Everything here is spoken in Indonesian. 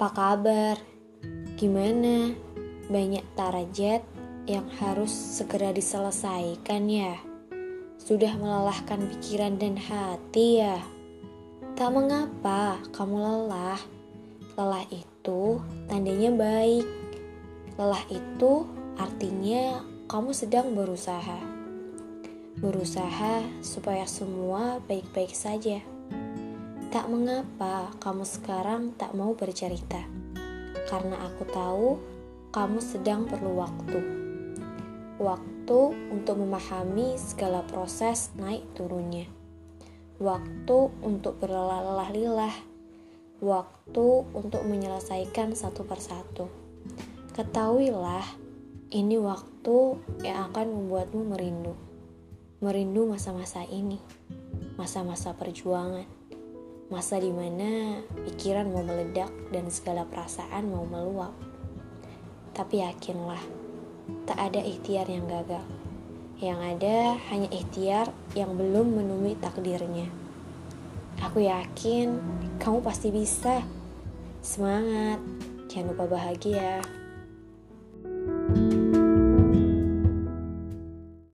Apa kabar? Gimana? Banyak target yang harus segera diselesaikan ya. Sudah melelahkan pikiran dan hati ya. Tak mengapa kamu lelah. Lelah itu tandanya baik. Lelah itu artinya kamu sedang berusaha. Berusaha supaya semua baik-baik saja. Tak mengapa kamu sekarang tak mau bercerita, karena aku tahu kamu sedang perlu waktu. Waktu untuk memahami segala proses naik turunnya. Waktu untuk berlelah-lelah. Waktu untuk menyelesaikan satu persatu. Ketahuilah, ini waktu yang akan membuatmu merindu. Merindu masa-masa ini, masa-masa perjuangan masa di mana pikiran mau meledak dan segala perasaan mau meluap. Tapi yakinlah, tak ada ikhtiar yang gagal. Yang ada hanya ikhtiar yang belum menemui takdirnya. Aku yakin kamu pasti bisa. Semangat, jangan lupa bahagia.